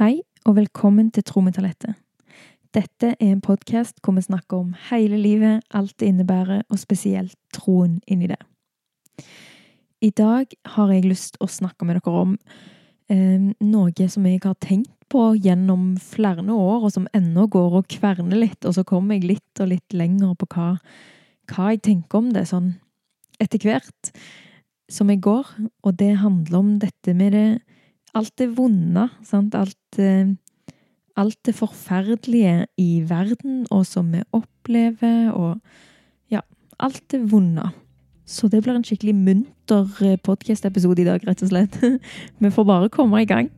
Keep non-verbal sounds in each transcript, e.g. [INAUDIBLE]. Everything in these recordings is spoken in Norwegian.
Hei, og velkommen til Tro. Dette er en podkast hvor vi snakker om hele livet, alt det innebærer, og spesielt troen inni det. I dag har jeg lyst til å snakke med dere om eh, noe som jeg har tenkt på gjennom flere år, og som ennå går og kverner litt, og så kommer jeg litt og litt lenger på hva, hva jeg tenker om det sånn etter hvert som jeg går, og det handler om dette med det alt det vonde, sant, alt eh, alt det forferdelige i verden, og som vi opplever, og ja, alt det vonde. Så det blir en skikkelig munter eh, podkast-episode i dag, rett og slett. [LAUGHS] Vi får bare komme i gang.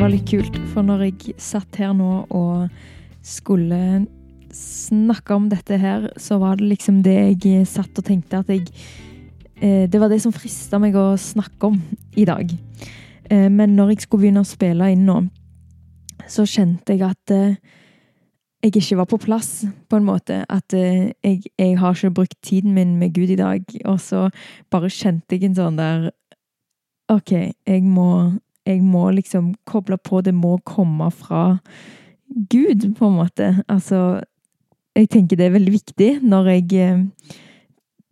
Det var litt kult, for når jeg satt her nå og skulle snakke om dette her, så var det liksom det jeg satt og tenkte at jeg eh, Det var det som frista meg å snakke om i dag. Eh, men når jeg skulle begynne å spille inn nå, så kjente jeg at eh, jeg ikke var på plass, på en måte. At jeg, jeg har ikke brukt tiden min med Gud i dag. Og så bare kjente jeg en sånn der OK, jeg må jeg må liksom koble på Det må komme fra Gud, på en måte. Altså Jeg tenker det er veldig viktig når jeg eh,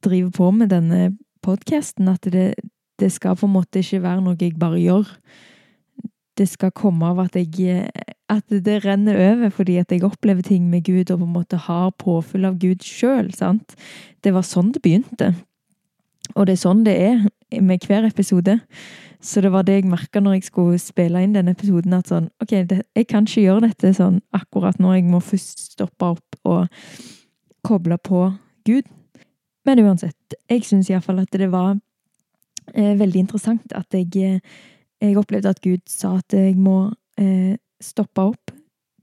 driver på med denne podkasten, at det, det, skal på en måte ikke være noe jeg bare gjør. Det skal komme av at jeg At det renner over fordi at jeg opplever ting med Gud og på en måte har påfyll av Gud sjøl. Det var sånn det begynte. Og det er sånn det er med hver episode. Så det var det jeg merka når jeg skulle spille inn denne episoden, at sånn OK, det, jeg kan ikke gjøre dette sånn akkurat nå. Jeg må først stoppe opp og koble på Gud. Men uansett, jeg syns iallfall at det var eh, veldig interessant at jeg, eh, jeg opplevde at Gud sa at jeg må eh, stoppe opp,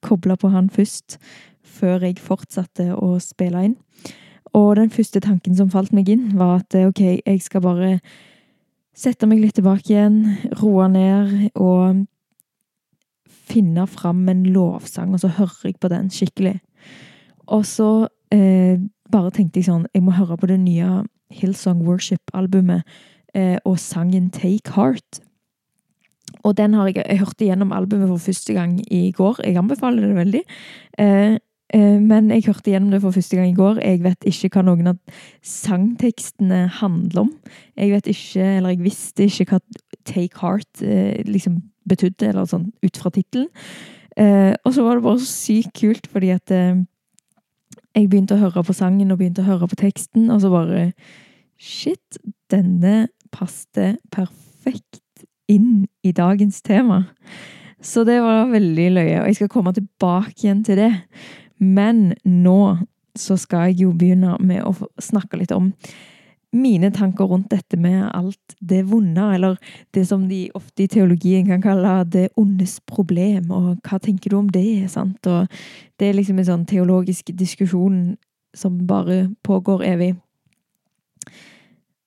koble på Han først, før jeg fortsatte å spille inn. Og den første tanken som falt meg inn, var at OK, jeg skal bare Sette meg litt tilbake igjen, roe ned og finne fram en lovsang, og så hører jeg på den skikkelig. Og så eh, bare tenkte jeg sånn Jeg må høre på det nye Hillsong Worship-albumet eh, og sangen Take Heart. Og den har jeg, jeg hørte gjennom albumet for første gang i går. Jeg anbefaler det veldig. Eh, Eh, men jeg hørte gjennom det for første gang i går. Jeg vet ikke hva noen av sangtekstene handler om. Jeg vet ikke, eller jeg visste ikke hva Take Heart eh, liksom betydde, eller sånn ut fra tittelen. Eh, og så var det bare sykt kult, fordi at jeg begynte å høre på sangen og begynte å høre på teksten, og så bare Shit, denne passet perfekt inn i dagens tema. Så det var veldig løye, og jeg skal komme tilbake igjen til det. Men nå så skal jeg jo begynne med å snakke litt om mine tanker rundt dette med alt det vonde, eller det som de ofte i teologien kan kalle det ondes problem, og hva tenker du om det? sant? Og det er liksom en sånn teologisk diskusjon som bare pågår evig.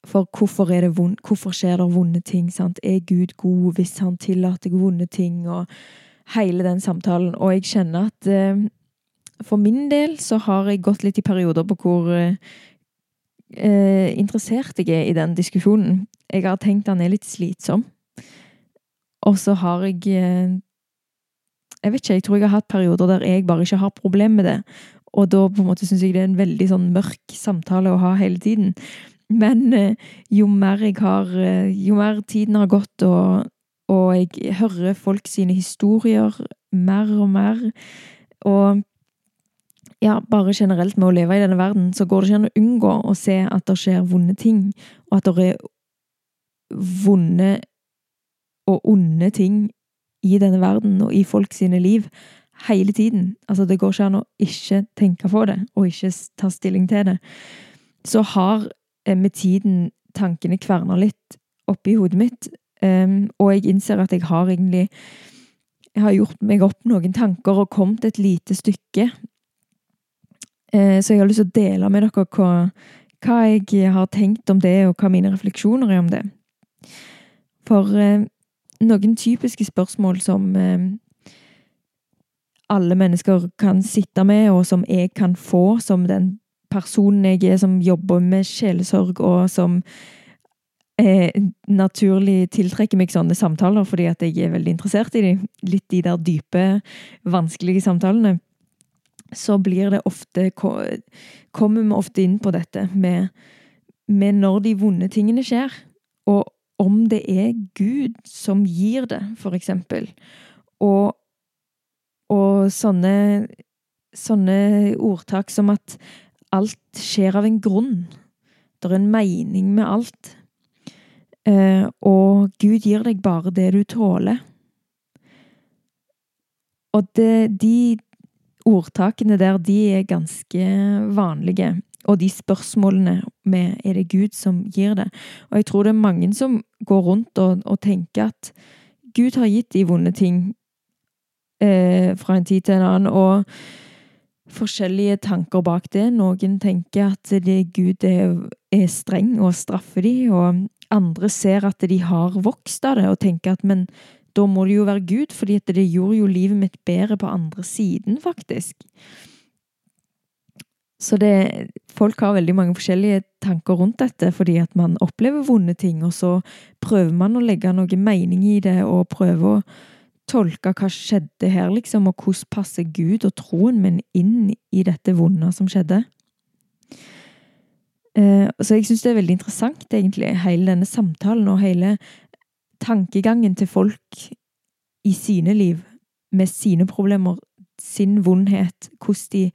For hvorfor det vond, Hvorfor skjer det vonde ting? sant? Er Gud god hvis han tillater vonde ting? Og hele den samtalen. Og jeg kjenner at eh, for min del så har jeg gått litt i perioder på hvor eh, eh, interessert jeg er i den diskusjonen. Jeg har tenkt han er litt slitsom. Og så har jeg eh, Jeg vet ikke, jeg tror jeg har hatt perioder der jeg bare ikke har problemer med det. Og da på en måte syns jeg det er en veldig sånn mørk samtale å ha hele tiden. Men eh, jo mer jeg har eh, Jo mer tiden har gått, og, og jeg hører folk sine historier mer og mer, og ja, bare generelt med å leve i denne verden, så går det ikke an å unngå å se at det skjer vonde ting, og at det er vonde og onde ting i denne verden og i folk sine liv hele tiden. Altså, det går ikke an å ikke tenke på det, og ikke ta stilling til det. Så har eh, med tiden tankene kverna litt oppi hodet mitt, um, og jeg innser at jeg har egentlig jeg har gjort meg opp noen tanker og kommet et lite stykke så jeg har lyst til å dele med dere hva, hva, jeg har tenkt om det, og hva mine refleksjoner er om det. For eh, noen typiske spørsmål som, eh, alle mennesker kan sitte med, og som jeg kan få som den personen jeg er som jobber med sjelesorg, og som eh, naturlig tiltrekker meg sånne samtaler fordi at jeg er veldig interessert i de Litt de der dype, vanskelige samtalene. Så blir det ofte Kommer vi ofte inn på dette med, med når de vonde tingene skjer. Og om det er Gud som gir det, for eksempel. Og, og sånne, sånne ordtak som at alt skjer av en grunn. Det er en mening med alt. Eh, og Gud gir deg bare det du tåler. Og det, de ordtakene der, de er ganske vanlige. Og de spørsmålene med er det Gud som gir det. Og jeg tror det er mange som går rundt og, og tenker at Gud har gitt de vonde ting eh, fra en tid til en annen. og forskjellige tanker bak det. Noen tenker at det Gud er, er streng og straffer de, og andre ser at de har vokst av det og tenker at men da må det jo være Gud, fordi det gjorde jo livet mitt bedre på andre siden, faktisk. Så det, folk har veldig mange forskjellige tanker rundt dette, fordi at man opplever vonde ting, og så prøver man å legge noe mening i det, og prøve å tolke hva skjedde her, liksom, og hvordan passer Gud og troen min inn i dette vonde som skjedde. Eh, så jeg syns det er veldig interessant, egentlig, hele denne samtalen og hele tankegangen til folk i sine liv, med sine problemer, sin vondhet, hvordan de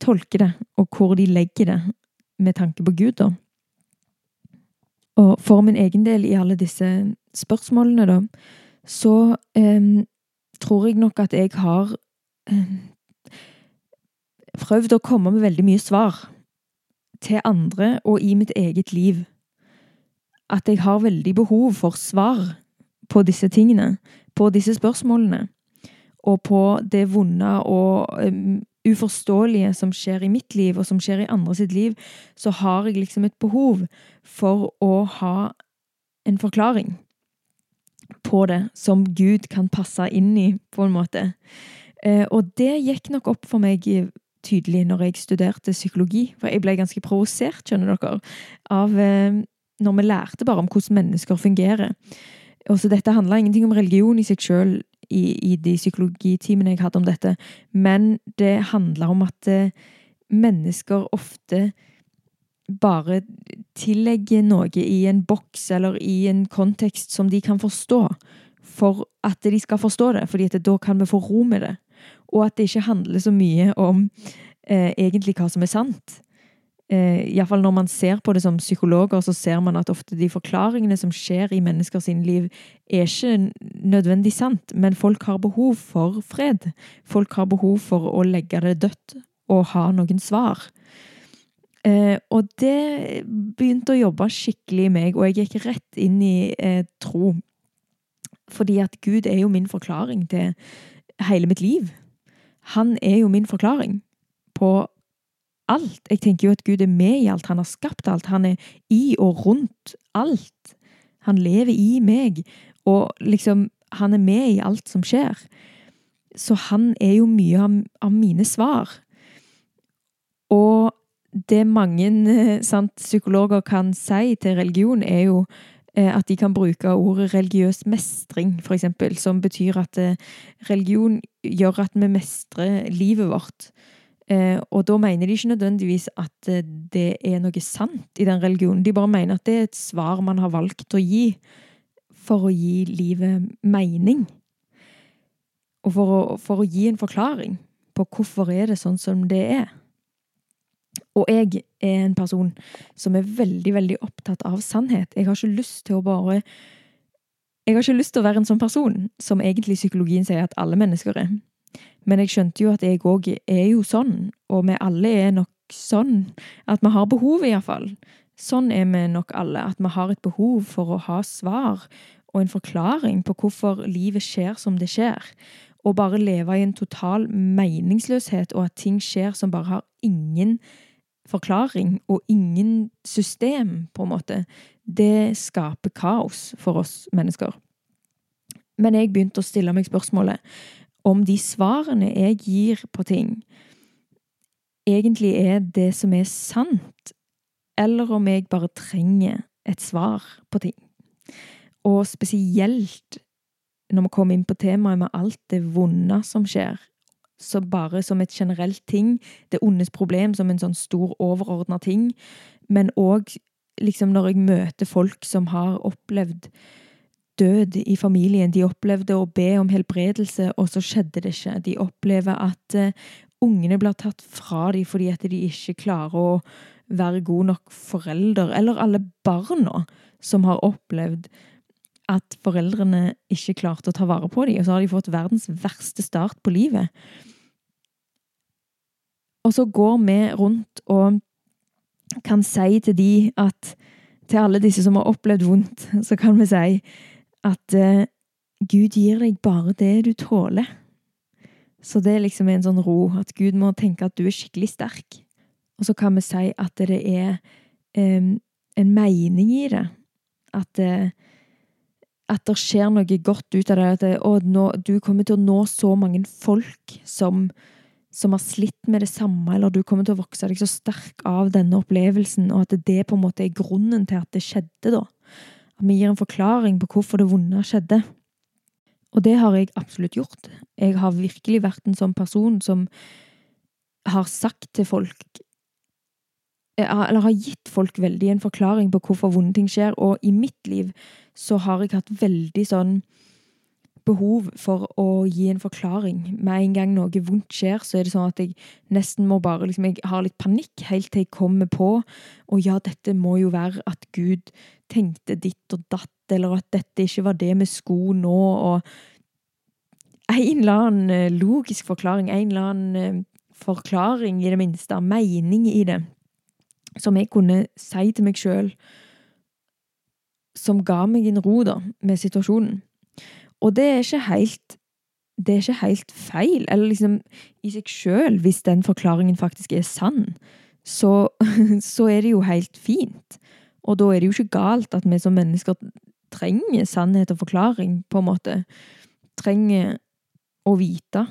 tolker det, og hvor de legger det med tanke på Gud, da. Og for min egen del i alle disse spørsmålene, da, så eh, tror jeg nok at jeg har eh, prøvd å komme med veldig mye svar til andre og i mitt eget liv. At jeg har veldig behov for svar på disse tingene, på disse spørsmålene. Og på det vonde og uforståelige som skjer i mitt liv, og som skjer i andre sitt liv, så har jeg liksom et behov for å ha en forklaring på det som Gud kan passe inn i, på en måte. Eh, og det gikk nok opp for meg tydelig når jeg studerte psykologi. For jeg ble ganske provosert, skjønner dere, av eh, når vi lærte bare om hvordan mennesker fungerer. Og så Dette handla ingenting om religion i seg sjøl i, i, de psykologitimene jeg hadde om dette, men det handla om at eh, mennesker ofte bare tillegger noe i en boks eller i en kontekst som de kan forstå, for at de skal forstå det, fordi da kan vi få ro med det. Og at det ikke handler så mye om eh, egentlig hva som er sant. Eh, Iallfall når man ser på det som psykologer, så ser man at ofte de forklaringene som skjer i menneskers liv, er ikke nødvendig sant, men folk har behov for fred. Folk har behov for å legge det dødt og ha noen svar. Eh, og det begynte å jobbe skikkelig i meg, og jeg gikk rett inn i eh, tro. Fordi at Gud er jo min forklaring til hele mitt liv. Han er jo min forklaring på alt. Jeg tenker jo at Gud er med i alt. Han har skapt alt. Han er i og rundt alt. Han lever i meg, og liksom Han er med i alt som skjer. Så han er jo mye av, av mine svar. Og det mange eh, sant, psykologer kan si til religion, er jo eh, at de kan bruke ordet religiøs mestring, eksempel, som betyr at eh, religion gjør at vi mestrer livet vårt. Og da mener de ikke nødvendigvis at det er noe sant i den religionen. De bare mener at det er et svar man har valgt å gi for å gi livet mening. Og for å, for å gi en forklaring på hvorfor er det sånn som det er. Og jeg er en person som er veldig, veldig opptatt av sannhet. Jeg har ikke lyst til å bare Jeg har ikke lyst til å være en sånn person som egentlig psykologien sier at alle mennesker er. Men jeg skjønte jo at jeg òg er jo sånn, og vi alle er nok sånn. At vi har behov, iallfall. Sånn er vi nok alle. At vi har et behov for å ha svar og en forklaring på hvorfor livet skjer som det skjer. Og bare leve i en total meningsløshet, og at ting skjer som bare har ingen forklaring og ingen system, på en måte, det skaper kaos for oss mennesker. Men jeg begynte å stille meg spørsmålet om de svarene jeg gir på ting, egentlig er det som er sant, eller om jeg bare trenger et svar på ting. Og spesielt når vi kommer inn på temaet med alt det vonde som skjer, så bare som et generelt ting, det ondes problem som en sånn stor overordna ting, men òg liksom når jeg møter folk som har opplevd død i familien. De opplevde å be om helbredelse, og så skjedde det ikke. De opplever at uh, ungene blir tatt fra dem fordi at de ikke klarer å være god nok forelder. Eller alle barna som har opplevd at foreldrene ikke klarte å ta vare på dem, og så har de fått verdens verste start på livet. Og så går vi rundt og kan si til de at til alle disse som har opplevd vondt, så kan vi si at uh, Gud gir deg bare det du tåler. Så det er liksom en sånn ro, at Gud må tenke at du er skikkelig sterk. Og så kan vi si at det er um, en mening i det. At, uh, at det skjer noe godt ut av det. At det, å, nå, du kommer til å nå så mange folk som, som har slitt med det samme, eller du kommer til å vokse deg så sterk av denne opplevelsen, og at det på en måte er grunnen til at det skjedde, da. At vi gir en forklaring på hvorfor det vonde skjedde. Og det har jeg absolutt gjort. Jeg har virkelig vært en sånn person som har sagt til folk Eller har gitt folk veldig en forklaring på hvorfor vonde ting skjer, og i mitt liv så har jeg hatt veldig sånn behov for å gi en forklaring. Med en gang noe vondt skjer, så er det sånn at jeg nesten må bare liksom, Jeg har litt panikk helt til jeg kommer på Og ja, dette må jo være at Gud tenkte ditt og datt, eller at dette ikke var det vi skulle nå, og En eller annen eh, logisk forklaring, en eller annen eh, forklaring, i det minste, mening i det, som jeg kunne si til meg sjøl, som ga meg en ro, da, med situasjonen. Og det er ikke helt det er ikke helt feil, eller liksom i seg sjøl, hvis den forklaringen faktisk er sann, så, [LAUGHS] så, er det jo helt fint. Og da er det jo ikke galt at vi som mennesker trenger sannhet og forklaring, på en måte. Trenger å vite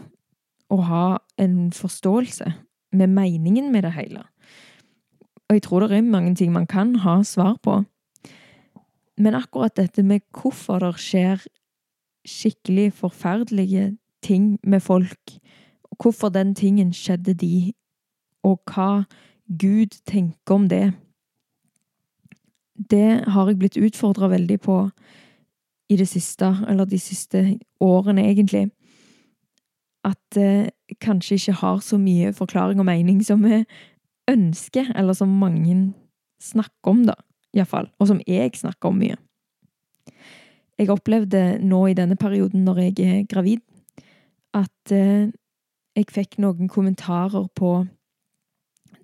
og ha en forståelse med meningen med det hele. Og jeg tror det er mange ting man kan ha svar på. Men akkurat dette med hvorfor det skjer skikkelig forferdelige ting med folk. Hvorfor den tingen skjedde de, og hva Gud tenker om det. Det har jeg blitt utfordra veldig på i det siste, eller de siste årene, egentlig. At det kanskje ikke har så mye forklaring og mening som vi ønsker, eller som mange snakker om, da, iallfall. Og som jeg snakker om mye. Jeg opplevde nå i denne perioden, når jeg er gravid, at eh, jeg fikk noen kommentarer på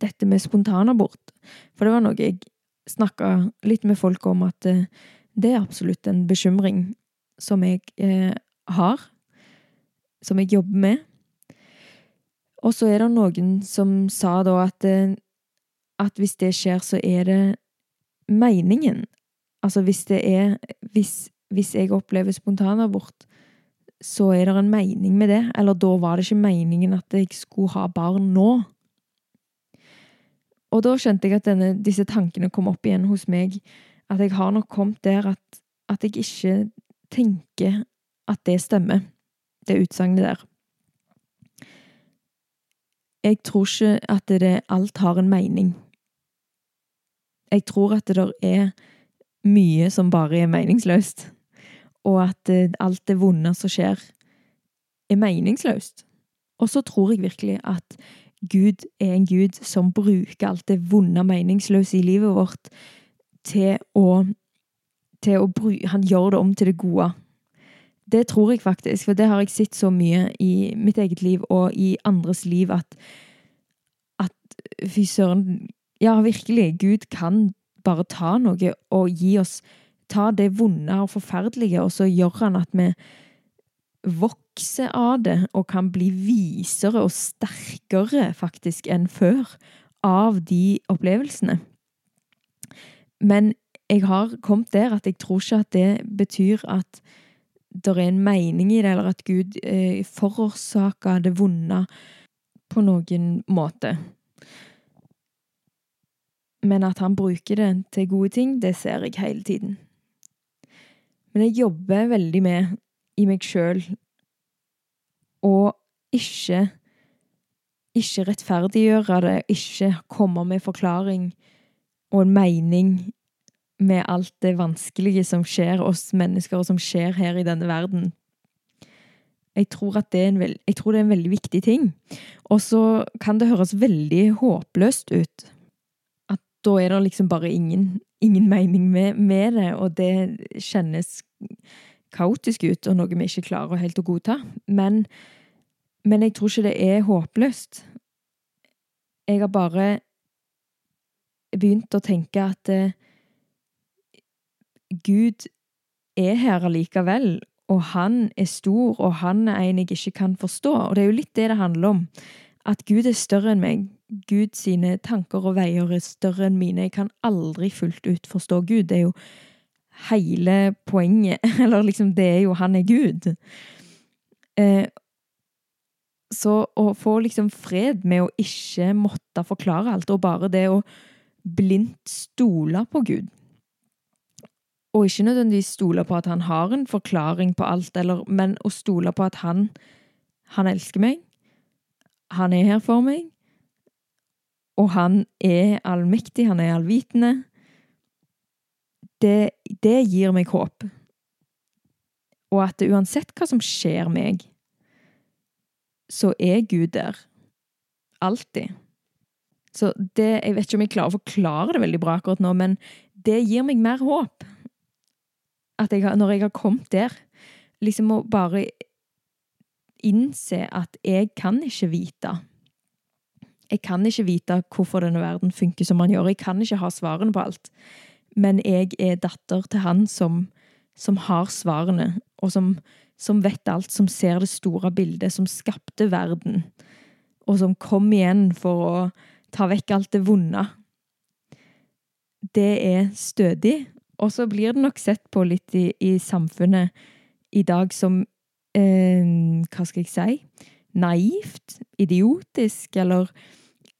dette med spontanabort. For det var noe jeg snakka litt med folk om, at eh, det er absolutt en bekymring som jeg eh, har, som jeg jobber med. Og så er det noen som sa da at, at hvis det skjer, så er det meningen. Altså hvis det er Hvis hvis jeg opplever spontanabort, så er det en mening med det. Eller da var det ikke meningen at jeg skulle ha barn nå. Og da skjønte jeg at denne, disse tankene kom opp igjen hos meg. At jeg har nok kommet der at, at jeg ikke tenker at det stemmer, det utsagnet der. Jeg tror ikke at det, alt har en mening. Jeg tror at det er mye som bare er meningsløst og at eh, alt det vonde som skjer, er meningsløst. Og så tror jeg virkelig at Gud er en Gud som bruker alt det vonde og meningsløse i livet vårt til å, til å bruke Han gjør det om til det gode. Det tror jeg faktisk, for det har jeg sett så mye i mitt eget liv og i andres liv at, at Fy søren Ja, virkelig. Gud kan bare ta noe og gi oss ta det vonde og forferdelige, og så gjør han at vi vokser av det og kan bli visere og sterkere faktisk enn før av de opplevelsene. Men jeg har kommet der at jeg tror ikke at det betyr at det er en mening i det, eller at Gud eh, forårsaker det vonde på noen måte. Men at han bruker det til gode ting, det ser jeg hele tiden. Men jeg jobber veldig med i meg sjøl å ikke ikke rettferdiggjøre det, ikke komme med forklaring og en mening med alt det vanskelige som skjer oss mennesker, og som skjer her i denne verden. Jeg tror, det er veld, jeg tror det er en veldig viktig ting. Og så kan det høres veldig håpløst ut. Da er det liksom bare ingen, ingen mening med, med, det, og det kjennes kaotisk ut, og noe vi ikke klarer helt å godta. Men, men jeg tror ikke det er håpløst. Jeg har bare begynt å tenke at eh, Gud er her allikevel, og han er stor, og han er en jeg ikke kan forstå. Og det er jo litt det det handler om. At Gud er større enn meg. Gud sine tanker og veier er større enn mine. Jeg kan aldri fullt ut forstå Gud. Det er jo hele poenget. [LAUGHS] Eller liksom, det er jo Han er Gud. Eh, så å få liksom fred med å ikke måtte forklare alt, og bare det å blindt stole på Gud og ikke nødvendigvis stole på at han har en forklaring på alt, eller, men å stole på at han, han elsker meg, han er her for meg, og han er allmektig, han er allvitende. Det, det gir meg håp. Og at uansett hva som skjer meg, så er Gud der. Alltid. Så det Jeg vet ikke om jeg klarer å forklare det veldig bra akkurat nå, men det gir meg mer håp at jeg når jeg har kommet der, liksom å bare innse at jeg kan ikke vite. Jeg kan ikke vite hvorfor denne verden funker som den gjør. Jeg kan ikke ha svarene på alt. Men jeg er datter til han som, som har svarene, og som, som, vet alt, som ser det store bildet, som skapte verden, og som kom igjen for å ta vekk alt det vonde. Det er stødig, og så blir det nok sett på litt i, i samfunnet i dag som Hva skal jeg si? Naivt, idiotisk eller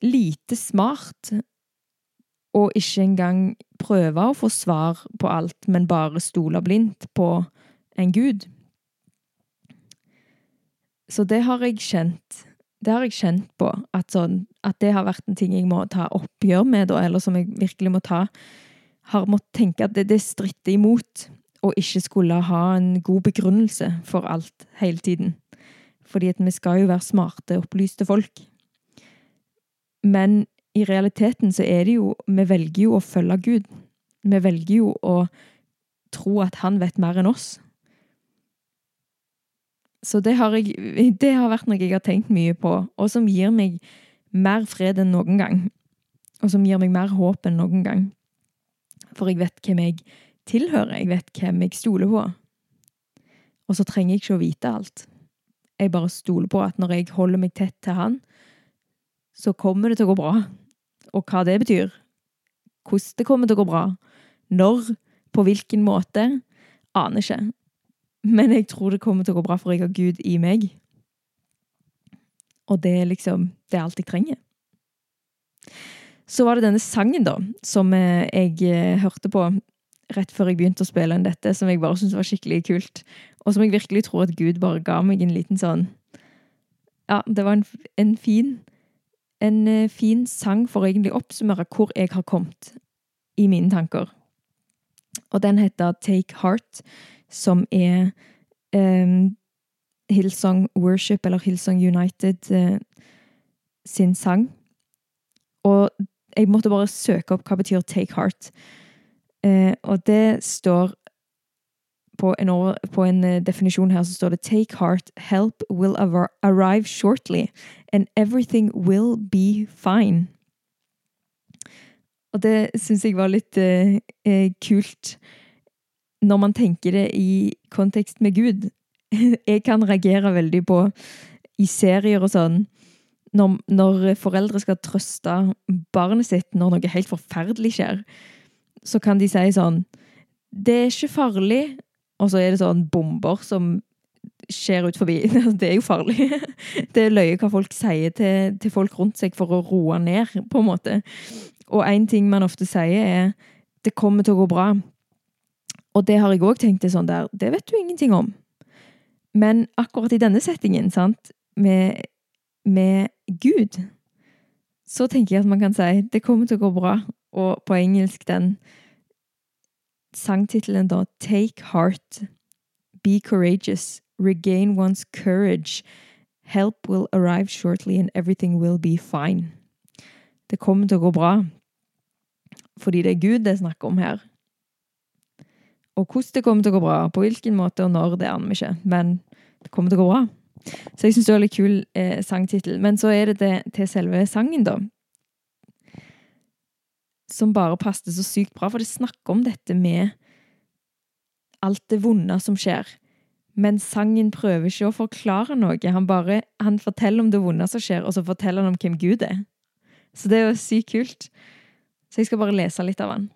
lite smart. Og ikke engang prøve å få svar på alt, men bare stole blindt på en gud. Så det har jeg kjent. Det har jeg kjent på, at, sånn, at det har vært en ting jeg må ta oppgjør med, da, eller som jeg virkelig må ta har måttet tenke at det, det stritter imot å ikke skulle ha en god begrunnelse for alt hele tiden. Fordi at vi skal jo være smarte, opplyste folk. Men i realiteten så er det jo Vi velger jo å følge Gud. Vi velger jo å tro at han vet mer enn oss. Så det har, jeg, det har vært noe jeg har tenkt mye på, og som gir meg mer fred enn noen gang. Og som gir meg mer håp enn noen gang. For jeg vet hvem jeg tilhører, jeg vet hvem jeg stoler på. Og så trenger jeg ikke å vite alt. Jeg bare stoler på at når jeg holder meg tett til han, så kommer det til å gå bra. Og hva det betyr, hvordan det kommer til å gå bra, når, på hvilken måte, aner ikke. Men jeg tror det kommer til å gå bra, for jeg har Gud i meg. Og det er liksom Det er alt jeg trenger. Så var det denne sangen, da, som eh, jeg eh, hørte på rett før jeg begynte å spille inn dette, som jeg bare syntes var skikkelig kult. Og som jeg virkelig tror at Gud bare ga meg en liten sånn Ja, det var en, en fin En eh, fin sang for å egentlig oppsummere hvor jeg har kommet i mine tanker. Og den heter Take Heart, som er um, Hillsong Worship, eller Hillsong United, uh, sin sang. Og jeg måtte bare søke opp hva betyr take heart. Eh, og det står på en, på en, eh, definisjon her så står det 'Take heart, help will arrive shortly, and everything will be fine'. Og det syns jeg var litt eh, eh, kult, når man tenker det i kontekst med Gud. [LAUGHS] Jeg kan reagere veldig på i serier og sånn når, når, foreldre skal trøste barnet sitt når noe helt forferdelig skjer, så kan de si sånn Det er ikke farlig. og så er det sånn bomber som skjer ut forbi. [LAUGHS] Det er jo farlig. [LAUGHS] Det er løye hva folk sier til, til folk rundt seg for å roe ned, på en måte. Og én ting man ofte sier, er 'det kommer til å gå bra'. Og det har jeg òg tenkt det sånn der, det vet du ingenting om. Men akkurat i denne settingen, sant, med, med Gud, så tenker jeg at man kan si 'det kommer til å gå bra'. Og på engelsk den sangtittelen da 'Take Heart'. Be courageous. Regain one's courage. Help will arrive shortly and everything will be fine. Det kommer til å gå bra. Fordi det er Gud det er snakk om her. Og hvordan det kommer til å gå bra, på hvilken måte og når, det aner vi ikke. Men det kommer til å gå bra. Så jeg syns det var litt kul eh, sangtittel. Men så er det det til selve sangen, da. Som bare passet så sykt bra, for det snakker om dette med alt det vonde som skjer. Men sangen prøver ikke å forklare noe. Han bare han forteller om det vonde som skjer, og så forteller han om hvem Gud er. Så det er jo sykt kult. Så jeg skal bare lese litt av han.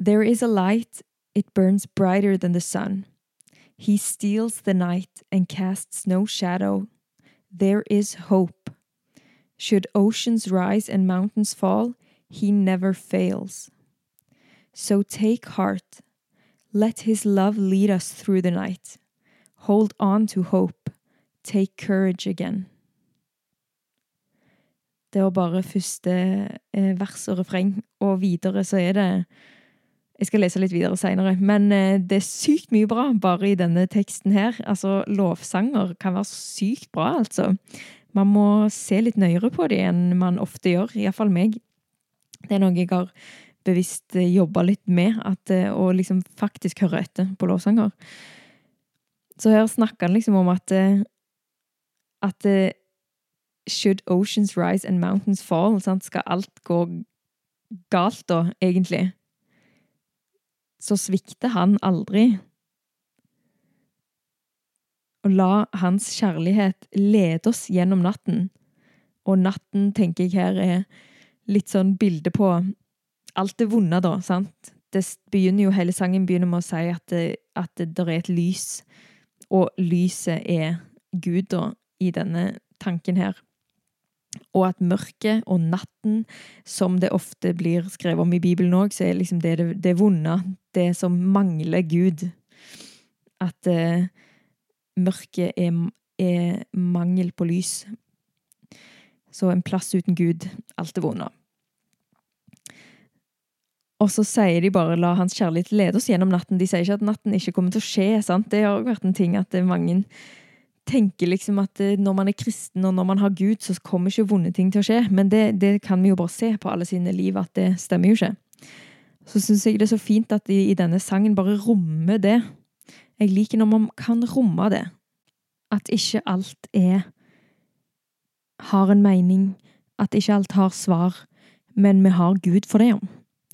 There is a light, it burns brighter than the sun. He steals the night and casts no shadow. There is hope. Should oceans rise and mountains fall, he never fails. So take heart. Let his love lead us through the night. Hold on to hope. Take courage again. Det var bare første eh, vers og refreng, og videre så er det Jeg skal lese litt videre seinere, men eh, det er sykt mye bra bare i denne teksten her. Altså, lovsanger kan være sykt bra, altså. Man må se litt nøyere på dem enn man ofte gjør, iallfall meg. Det er noe jeg har bevisst eh, jobba litt med, at, å liksom faktisk høre etter på lovsanger. Så her snakker han liksom om at at should oceans rise and mountains fall? Sant? Skal alt gå galt da, egentlig? Så svikter han aldri. Og la hans kjærlighet lede oss gjennom natten. Og natten, tenker jeg her, er litt sånn bilde på alt det vonde, da, sant? Det begynner jo, Hele sangen begynner med å si at det, at det, der er et lys, og lyset er Gud, da, i denne tanken her og at mørket og natten, som det ofte blir skrevet om i Bibelen òg, så er liksom det det, det vonde, det som mangler Gud. At eh, mørket er, er, mangel på lys. Så en plass uten Gud, alt er vondt. Og så sier de bare 'la hans kjærlighet lede oss gjennom natten'. De sier ikke at natten ikke kommer til å skje. sant? Det har vært en ting at mange tenker liksom at eh, når man er kristen og når man har Gud, så kommer ikke vonde ting til å skje. Men det, det kan vi jo bare se på alle sine liv at det stemmer jo ikke. Så syns jeg det er så fint at de i denne sangen bare rommer det. Jeg liker når man kan romme det. At ikke alt er har en mening. At ikke alt har svar. Men vi har Gud for det.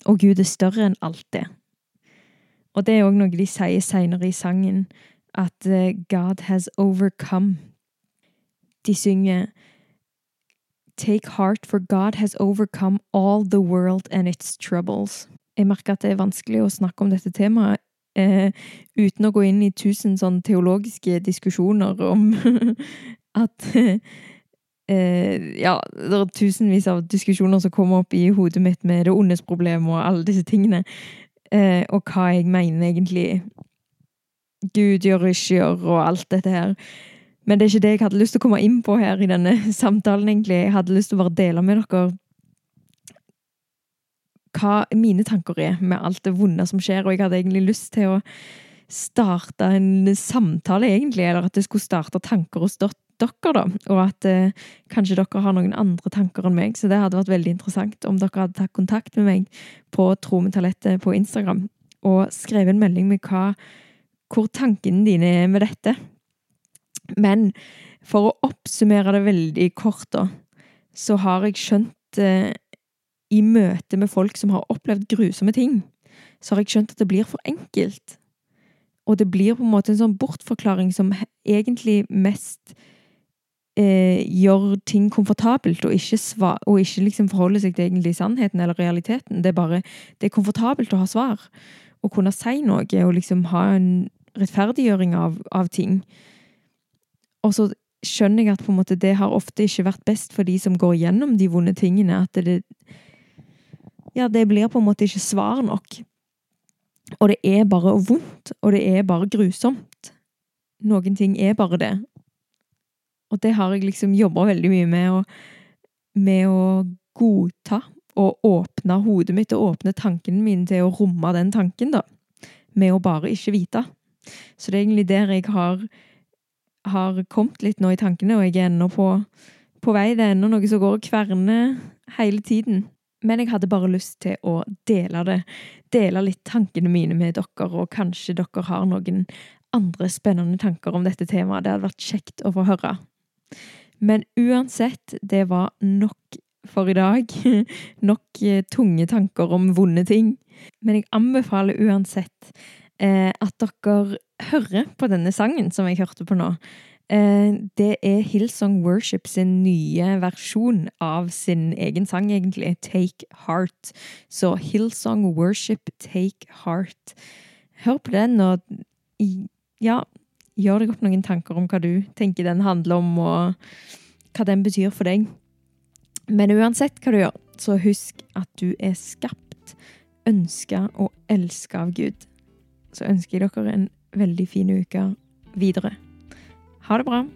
Og Gud er større enn alt det. Og det er òg noe de sier seinere i sangen at eh, God has overcome. De synger Take heart, for God has overcome all the world and its troubles. Jeg merker at det er vanskelig å snakke om dette temaet eh, uten å gå inn i tusen sånn teologiske diskusjoner om [LAUGHS] at eh, Ja, det er tusenvis av diskusjoner som kommer opp i hodet mitt med det ondes problem og alle disse tingene, eh, og hva jeg mener egentlig Gud gjør, ikke gjør, og alt dette her. Men det er ikke det jeg hadde lyst til å komme inn på her i denne [LAUGHS] samtalen, egentlig. Jeg hadde lyst til å bare dele med dere hva mine tanker er med alt det vonde som skjer, og jeg hadde egentlig lyst til å starte en samtale, egentlig, eller at det skulle starte tanker hos dere, da, og at eh, kanskje dere har noen andre tanker enn meg, så det hadde vært veldig interessant om dere hadde tatt kontakt med meg på Tro med talentet på Instagram og skrevet en melding med hva hvor tankene dine er med dette. Men for å oppsummere det veldig kort, da, så har jeg skjønt eh, i møte med folk som har opplevd grusomme ting, så har jeg skjønt at det blir for enkelt. Og det blir på en måte en sånn bortforklaring som egentlig mest eh, gjør ting komfortabelt, og ikke, svar, ikke liksom forholder seg til egentlig sannheten eller realiteten. Det er bare det er komfortabelt å ha svar. å kunne si noe og liksom ha en rettferdiggjøring av, av ting. Og så skjønner jeg at på en måte det har ofte ikke vært best for de som går gjennom de vonde tingene. At det Ja, det blir på en måte ikke svar nok. Og det er bare vondt, og det er bare grusomt. Noen ting er bare det. Og det har jeg liksom jobba veldig mye med å, med å godta og åpne hodet mitt og åpne tankene mine til å romme den tanken, da. Med å bare ikke vite. Så det er egentlig der jeg har har kommet litt nå i tankene, og jeg er ennå på, på vei. Det er ennå noe som går og kverner hele tiden. Men jeg hadde bare lyst til å dele det. Dele litt tankene mine med dere, og kanskje dere har noen andre spennende tanker om dette temaet. Det hadde vært kjekt å få høre. Men uansett, det var nok for i dag. [LAUGHS] nok eh, tunge tanker om vonde ting. Men jeg anbefaler uansett eh, at dere hører på denne sangen som jeg hørte på nå. Eh, det er Hillsong Worship sin nye versjon av sin egen sang, egentlig. Take Heart. Så Hillsong Worship Take Heart. Hør på den, og ja, gjør deg opp noen tanker om hva du tenker den handler om, og hva den betyr for deg. Men uansett hva du gjør, så husk at du er skapt, ønska og elska av Gud så ønsker jeg dere en veldig fin uke videre. Ha det bra!